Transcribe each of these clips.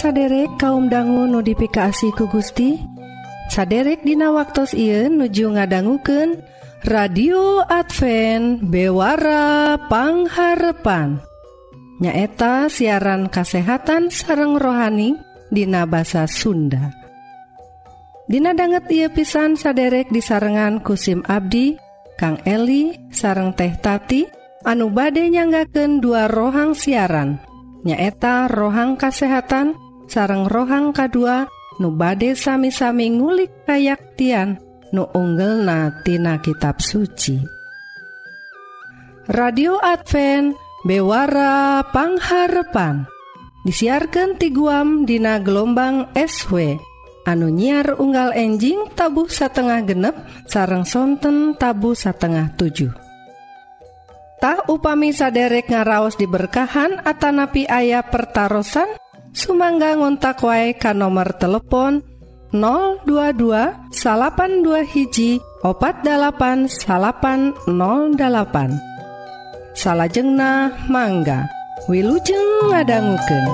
saderek kaum dangu notifikasi ku Gusti? Saderek Dina waktu Ieu nuju ngadangguken radio Advent bewarapangharpan nyaeta siaran kasehatan sareng rohani Dina basa Sunda. Dina banget ia pisan saderek di sarengan kusim Abdi Kang Eli sareng teh tati anu bade nyanggaken dua rohang siaran nyaeta rohang kasehatan sareng rohang kedua nu bade sami-sami ngulik kayaktian nu unggel natina kitab suci. Radio Advent bewarapangharepan disiarkan ti guam Dina gelombang SW anu nyiar unggal enjing tabuh satengah genep sarang sonten tabu satengah 7 upami saderek ngaraos diberkahan Atanapi ayah pertaran Sumangga ngontak wae ka nomor telepon 022 salapan dua hiji opat dalapan salapan 08 salahjengna mangga Wilujeng ngadangguken.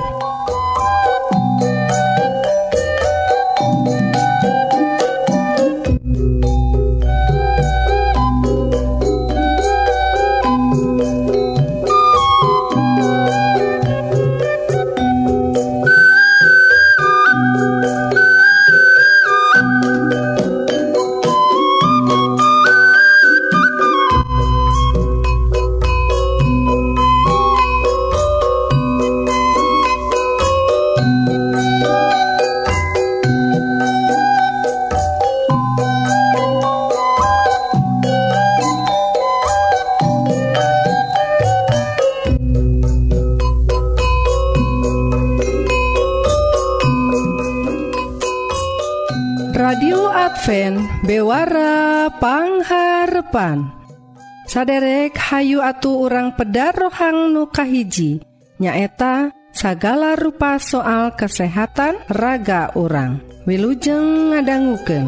kasopan saderek Hayu atu orang pedar rohang nukahiji nyaeta sagala rupa soal kesehatan raga orang wilujeng ngadangguken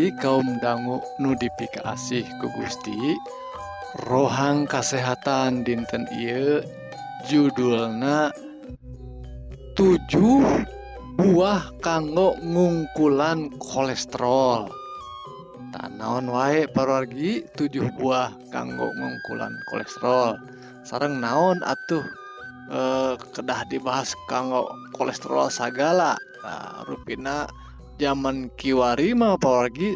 perwargi kaum dangu nudifikasi ku Gusti rohang kesehatan dinten ieu judulna tujuh buah kanggo ngungkulan kolesterol. Tanaon wae perwargi tujuh buah kanggo ngungkulan kolesterol. Sareng naon atuh eh, kedah dibahas kanggo kolesterol sagala. Nah, rupina zaman Kiwari mah apalagi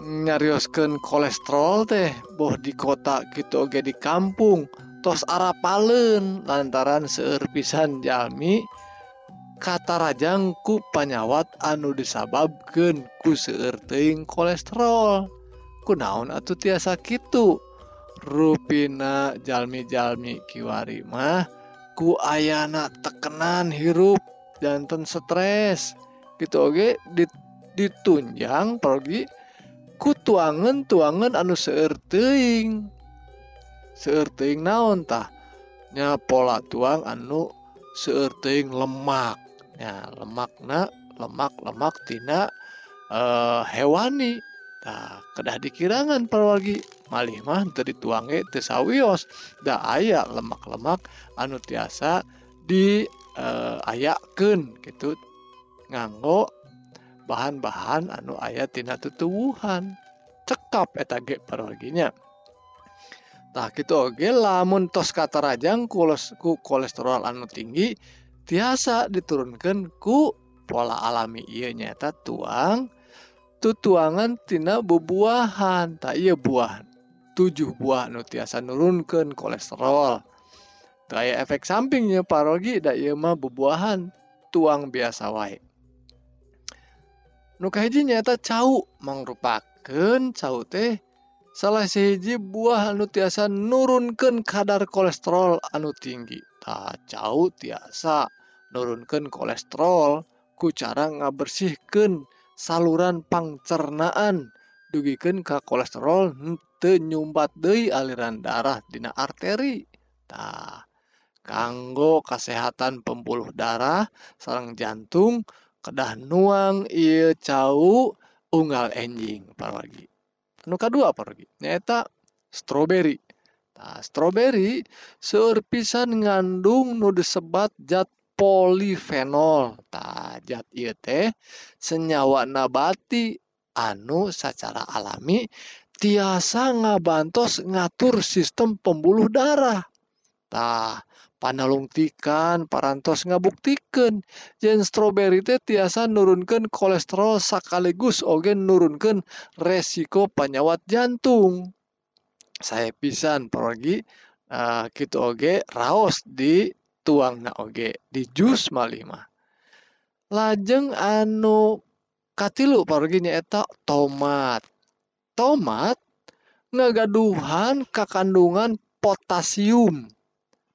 nyarioskeun kolesterol teh boh di kota gitu oge di kampung tos arapalen lantaran seerpisan jalmi kata rajangku panyawat anu disababkan ku seerting kolesterol. Ku naon atau tiasa gitu rupina jalmi-jalmi kiwari mah ku ayana tekenan hirup jantan stres. gitu oke? Dit, ditunjang pergi ku tuangan tuangan anu seerting seerting naon tah? Nya pola tuang anu seerting lemak. Ya lemakna lemak lemak tina uh, hewani. Nah, kedah dikirangan perwagi malih mah teu dituange teu sawios. Da aya lemak-lemak anu tiasa di uh, ayakeun gitu. Nganggo bahan-bahan anu ayat tina tutuwuhan. Cekap eta ge parwarginya tah gitu oge lamun tos katarajang koles ku kolesterol anu tinggi tiasa diturunkan ku pola alami. Iya nyata tuang tutuangan tina bebuahan tak iya buah tujuh buah nu tiasa nurunkan kolesterol. Kayak efek sampingnya parogi da iya mah bebuahan tuang biasa wae nuka hiji nyata cau mangrupaken cau teh. Salah sihiji buah anu tiasa nurunkan kadar kolesterol anu tinggi. Tak cau tiasa nurunkan kolesterol ku cara ngabersihkan saluran pangcernaan. Dugikan ke kolesterol nyumbat Dei aliran darah Dina arteri. Tah kanggo kesehatan pembuluh darah sarang jantung kedah nuang ia cauh unggal enjing paragi anu kadua paragi nyata stroberi. Nah stroberi seueur ngandung nu disebat zat polifenol. Tah zat ieu teh senyawa nabati anu secara alami tiasa ngabantos ngatur sistem pembuluh darah. Tah panalungtikan parantos ngabuktikan. Yen stroberi teh tiasa nurunkan kolesterol sekaligus oge nurunkan resiko penyawat jantung. Saya pisan pergi uh, gitu oge raos di tuang na oge di jus malima lajeng anu katilu pergi nyaeta tomat. Tomat ngagaduhan kekandungan potasium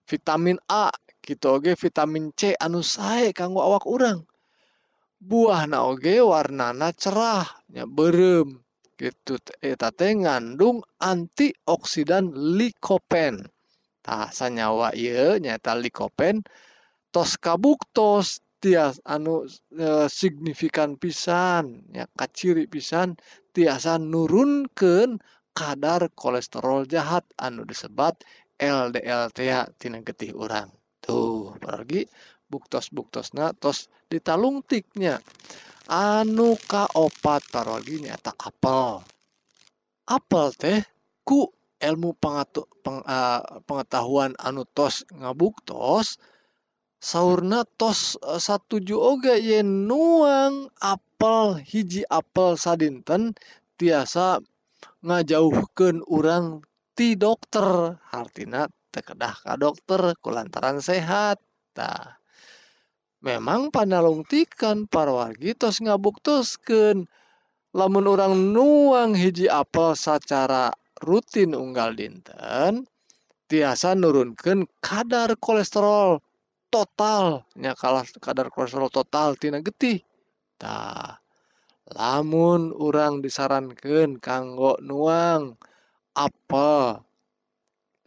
vitamin A gitu oge vitamin C anu sae kanggo awak urang. Buah na oge warnana cerahnya berem gitu eh, eta teh ngandung antioksidan likopen. Tah sanyawa ieu nyata likopen tos kabuktos tias anu e, signifikan pisan ya kaciri pisan tiasa nurunkeun kadar kolesterol jahat anu disebat LDL tina getih urang. Tuh pergi buktos buktosna tos ditalungtiknya anu kaopat parogi nyata apel. Apel teh ku ilmu pengatu, peng, uh, pengetahuan anu tos ngabuktos sauna tos uh, satuju oge ye nuang apel hiji apel sadinten tiasa ngajauhkeun urang ti dokter. Artina tekedah ka dokter? Kulantaran sehat. Tah memang panalungtikan para wargi tos ngabuktuskeun. Lamun orang nuang hiji apel secara rutin unggal dinten tiasa nurunkan kadar kolesterol total. Nya kalah kadar kolesterol total tina getih. Tah lamun orang disarankan kanggo nuang apa?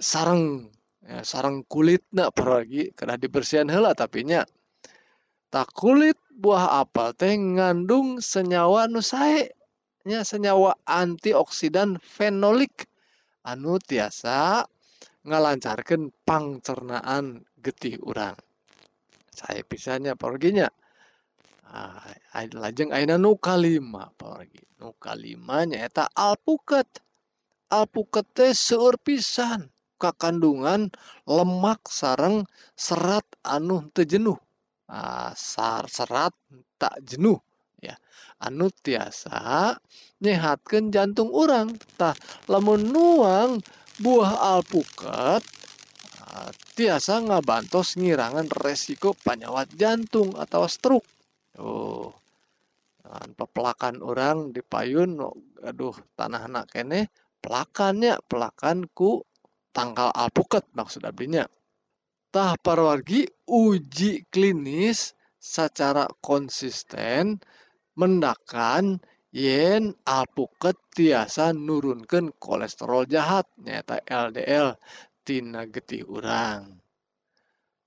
Sarang ya, sarang kulit nak pergi kena dibersihan hela tapi nya. Tak kulit buah apel teh ngandung senyawa nu sae. Nya senyawa antioksidan fenolik. Anu tiasa ngalancarkan pangcernaan getih urang. Saya pisahnya perginya ah, lajeng aina nu kalima pergi nu kalima nyata alpukat alpuket seueur pisan. Kandungan lemak sarang serat anu tejenuh ah, sar serat tak jenuh. Ya anu tiasa nyehatkan jantung orang tah lamun nuang buah alpukat ah, tiasa ngabantos ngirangan resiko penyawat jantung atau stroke. Oh pepelakan orang di payun aduh tanah anak kene pelakannya pelakanku tanggal alpukat maksud ablinya tah parwargi uji klinis secara konsisten mendakan yen alpukat tiasa nurunkan kolesterol jahat nyata LDL tina getih urang.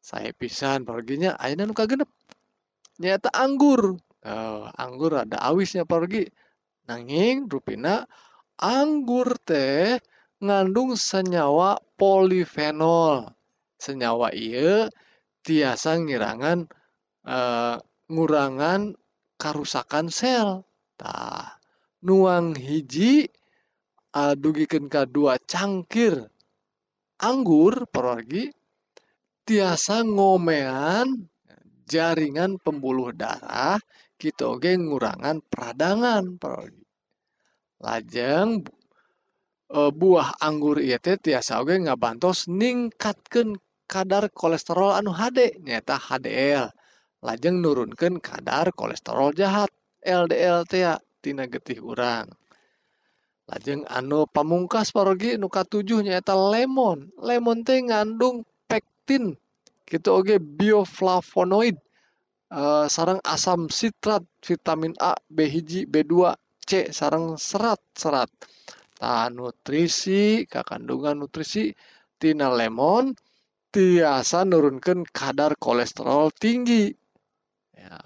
Saya pisan perginya ayeuna nu kagenep? Nyata anggur. Oh, anggur ada awisnya pergi nanging rupina anggur teh ngandung senyawa polifenol. Senyawa iya tiasa ngirangan uh, ngurangan karusakan sel. Tah, nuang hiji uh, dugikan dua cangkir anggur pergi tiasa ngomean jaringan pembuluh darah kita oge ngurangan peradangan pergi lajeng e, buah anggur ieu teh tiasa oge ngabantos ningkatkeun kadar kolesterol anu HD nyata HDL lajeng nurunkan kadar kolesterol jahat LDLTtina getih urang. Lajeng anu pamungkas pargi nuka 7 nyaeta lemon. Lemon teh ngandung pektin gitu Oke bioflavonoid eh, sarang asam sitrat vitamin A B1 B2 C sarang serat-serat tahan nutrisi ke kandungan nutrisi tina lemon tiasa nurunkan kadar kolesterol tinggi. Ya.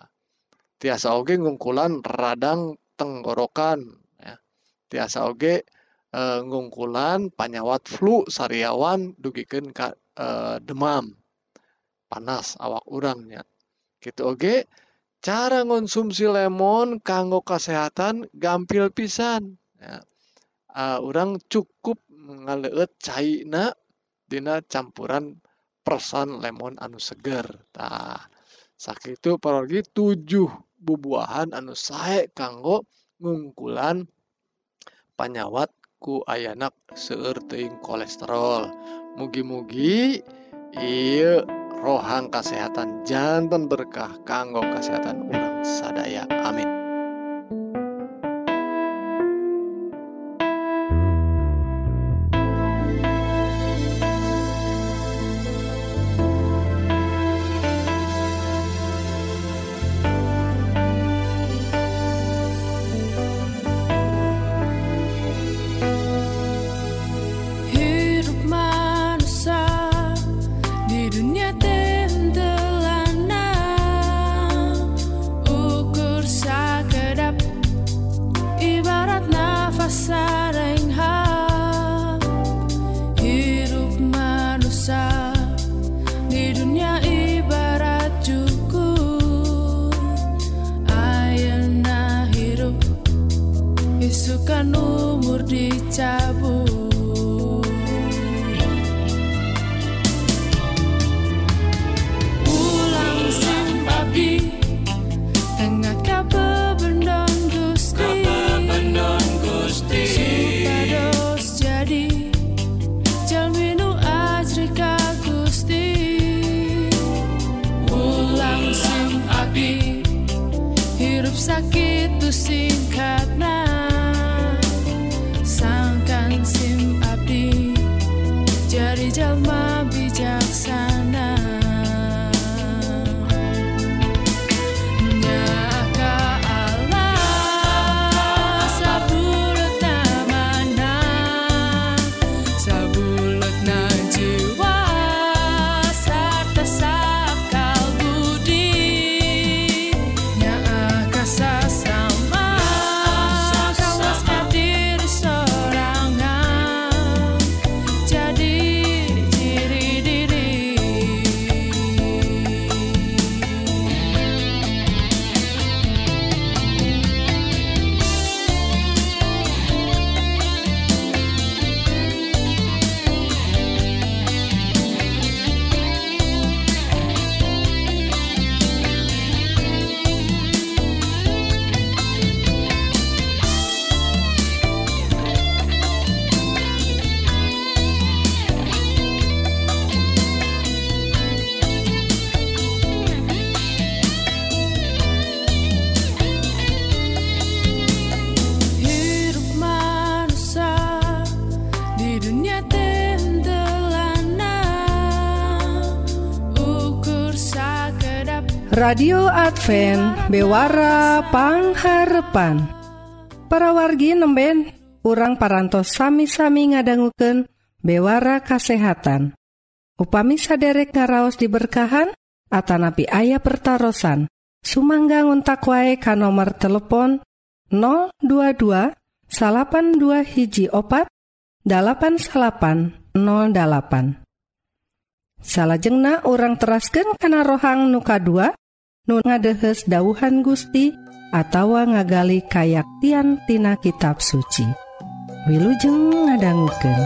Tiasa oge ngungkulan radang tenggorokan ya. Tiasa oge e, ngungkulan panyawat flu sariawan dugikeun ka e, demam. Panas awak urangnya gitu oge cara konsumsi lemon kanggo kesehatan gampil pisan. Ya. Uh, orang cukup ngaleut caina dina campuran persan lemon anu seger. Tah sakitu parogi tujuh bubuahan anu sae kanggo ngungkulan panyawat ku ayanak seueur kolesterol. Mugi-mugi iya rohang kesehatan jantan berkah kanggo kesehatan orang sadaya. Amin radio Advent bewarapangharpan para wargi nemben urang parantos sami-sami ngadangguken bewara kasehatan. Upami saderek ngaraos diberkahan Atanapi ayah pertaran Sumangga ngontak wae ka nomor telepon 022 salapan dua hiji opat 8808 salahjengna orang terasken kana rohang nuka 2 nu ngadehes dauhan Gusti atawa ngagali kayaktiantina kitab suci. Wilujeng ngadangguken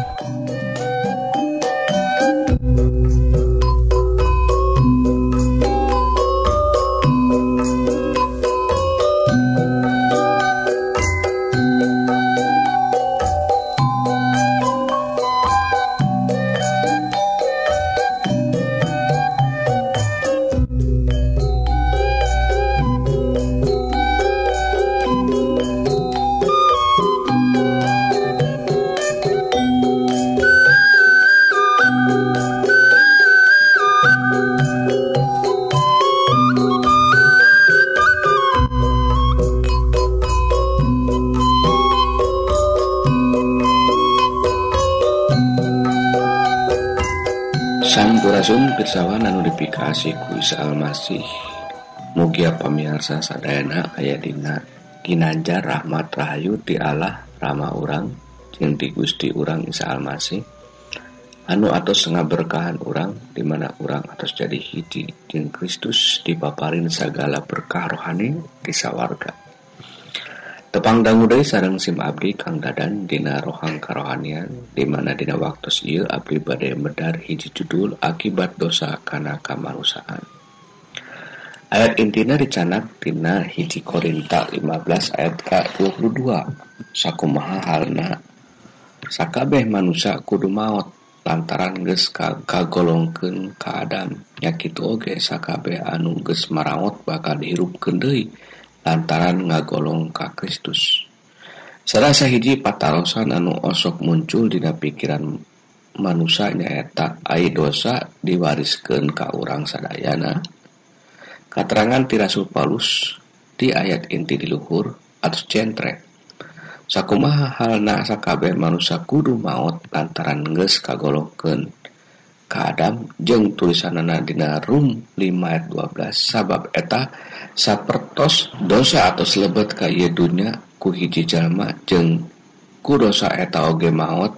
Kuis Almasih Mugia pamiarsa sadayana aya dina ginanjar Rahmat Rahayu ti Allah Rama urang jeung ti Gusti urang Isa Almasih anu atos setengah berkahan urang dimana urang atas jadi hiji jeung Kristus dipaparin segala berkah rohani di sawarga. tepangdang Uday sarang SIM Abdi Kang Dadan Dina rohang karohanian dimana Dina waktu Iil Abdi badai medar hiji judul akibat dosa karena kamarusaan ayat intina dicanak Dina hiji Korinta 15 ayat ke 22 sakumaha halna sakabeh manusia kudu maut lantaran ges ka kagolongken keadaan nyakitu oge sakabeh anu ges marawat bakal dihirup kendei lantaran ngagolong ka Kristus. Salah sahiji patarosan anu osok muncul dina pikiran manusia nyaeta ai dosa diwariskan ka urang sadayana. Katerangan tirasul Paulus di ayat inti di luhur atau centre. Sakumaha halna sakabeh manusia kudu maut lantaran geus kagolongkeun ka Adam jeung tulisanana dina Rum 5 ayat 12 sabab eta sapertos dosa atau selebet ka ye dunya ku hiji jalma jeng ku dosa eta oge maut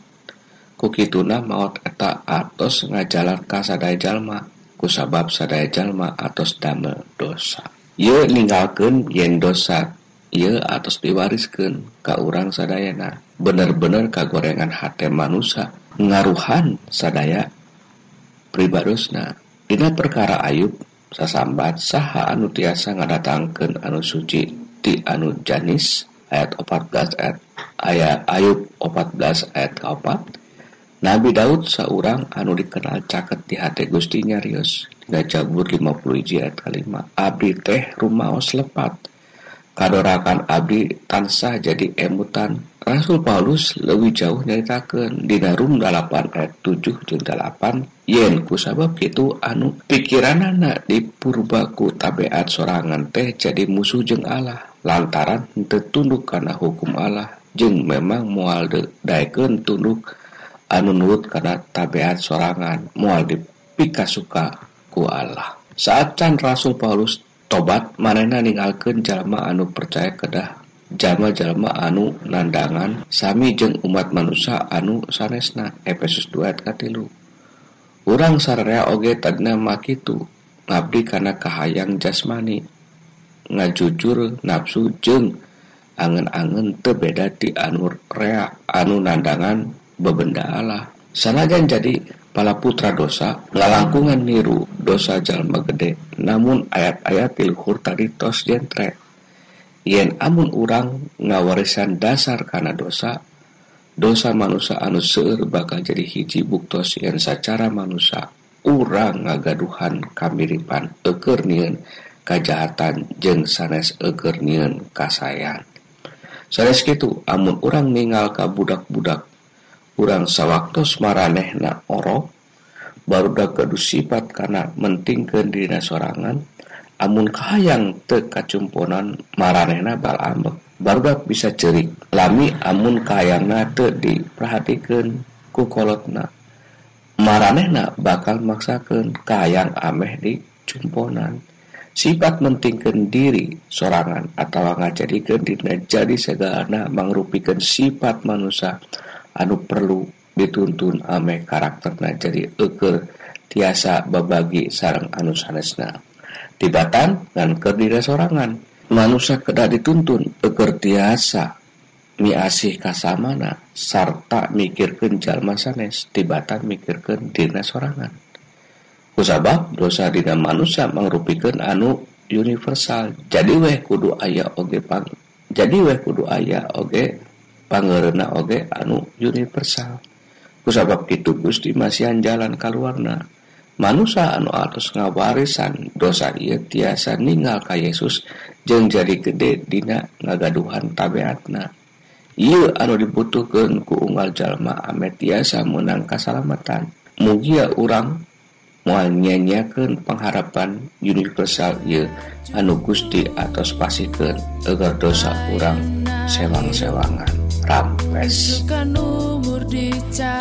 ku kituna maut eta atos ngajalan ka sadaya jalma ku sabab sadaya jalma atos damel dosa. Ye ninggalkeun yen dosa ye atos diwariskeun ka urang sadayana. Bener-bener kagorengan hate manusia ngaruhan sadaya pribadosna. Dina perkara Ayub sasambat saha anu tiasa ngadatangkan anu suci di anu janis ayat 14 ayat ayat Ayub 14 ayat 4 Nabi Daud seorang anu dikenal caket di hati Gusti Rius Dina Jabur 50 ayat kelima. Abdi teh rumaos lepat. Kadorakan abdi tansah jadi emutan Rasul Paulus lebih jauh nyaritakan di Rum 8 ayat 7 jeung 8 yen kusabab itu anu pikiranana dipurbaku tabiat sorangan teh jadi musuh jeung Allah. Lantaran tertunduk karena hukum Allah jeung memang mual daeken tunduk anu nurut karena tabiat sorangan mual dipika suka ku Allah. Saat can Rasul Paulus tobat manena ninggalkeun jalma anu percaya kedah jalma-jalma anu nandangan sami jeung umat manusia anu sanesna Efesus 2 katilu. Urang sararea oge tadna makitu ngabdi kana kahayang jasmani. Ngajujur nafsu jeung angen-angen tebeda ti anur rea anu nandangan bebenda Allah. Sanajan jadi pala putra dosa ngalangkungan niru dosa jalma gede namun ayat-ayat pilhur tadi tos jentre. yen amun urang ngawarisan dasar karena dosa dosa manusia anu seueur bakal jadi hiji buktos yen secara manusia urang ngagaduhan kamiripan eukeur nieun kajahatan jeung sanes ekernian kasayan sanes kitu amun urang ningal ka budak-budak urang sawaktos maranehna orok baru dak sifat karena mentingkeun dina sorangan amun kahayang teu kacumponan maranehna bal ambek. Barudak bisa cerik. Lami amun kahayangna teu diperhatikeun ku kolotna. Maranehna bakal maksakeun kahayang ameh di cumponan. Sifat mentingkan diri sorangan atau ngajadikeun dina jadi segalana mangrupikeun sifat manusia. Anu perlu dituntun ameh karakterna jadi eker tiasa babagi sarang anu sanesna. tibatan dan kedira sorangan manusia kedah dituntun eger tiasa miasih kasamana sarta mikirkan jalma sanes tibatan mikirkan dina sorangan kusabab dosa dina manusia mengrupikan anu universal. Jadi weh kudu ayah oge pang jadi weh kudu ayah oge pangerena oge anu universal. Kusabab kitu Gusti masihan jalan kaluarna. manusia anu atas ngawarisan dosa ia tiasa ninggal ka Yesus jeng jadi gede dina ngagaduhan tabeatna. Ia anu dibutuhkan ku unggal jalma ame tiasa menang kasalamatan. Mugia urang mual nyanyakan pengharapan universal ia anu gusti atas pasikeun agar dosa urang sewang-sewangan rampes umur dicari.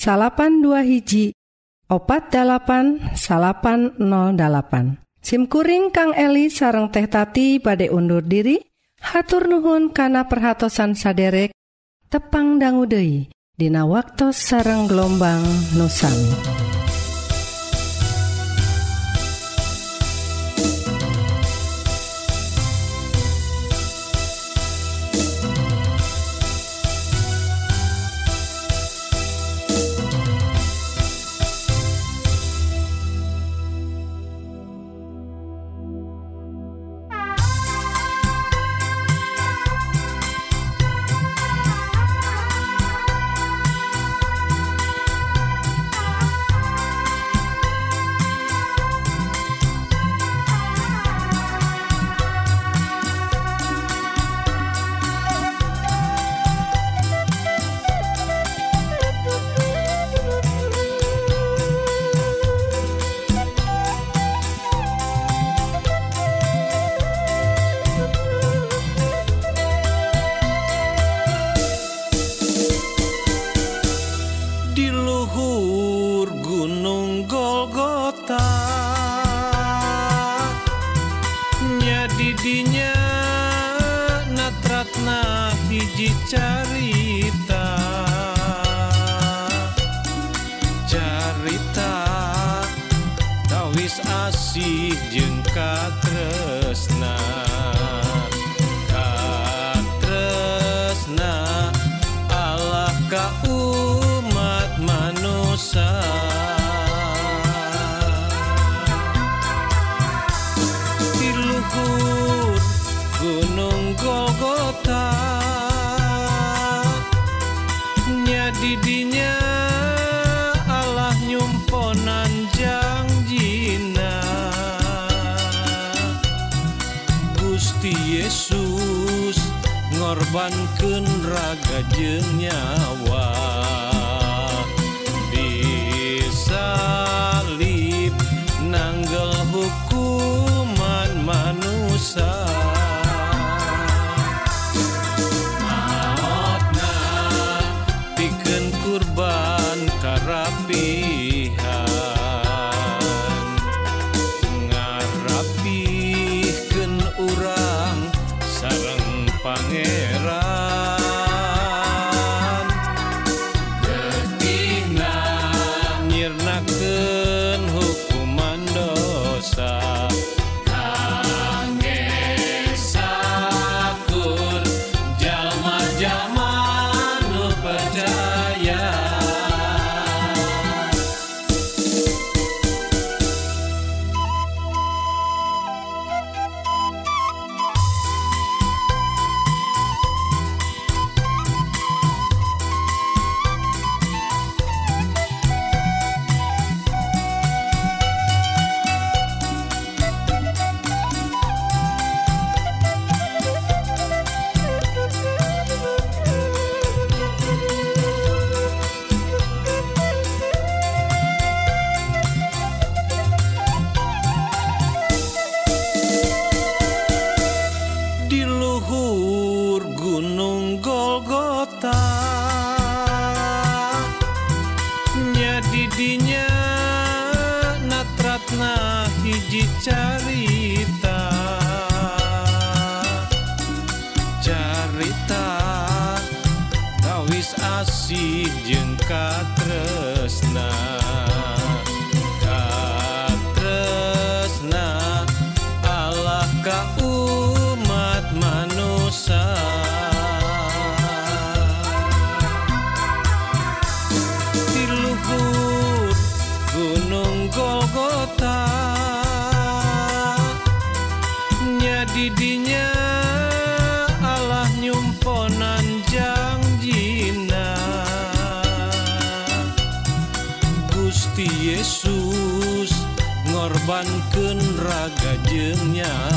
salapan dua hiji opat 8808 SIMkuring Kang Eli sareng teh tati badai undur diri hatur nuhun kana perhatsan saderek tepang danggudehi Dina waktu sareng gelombang nusami. kenraga jenya carita carita tawis asih jeung katresna ഞാൻ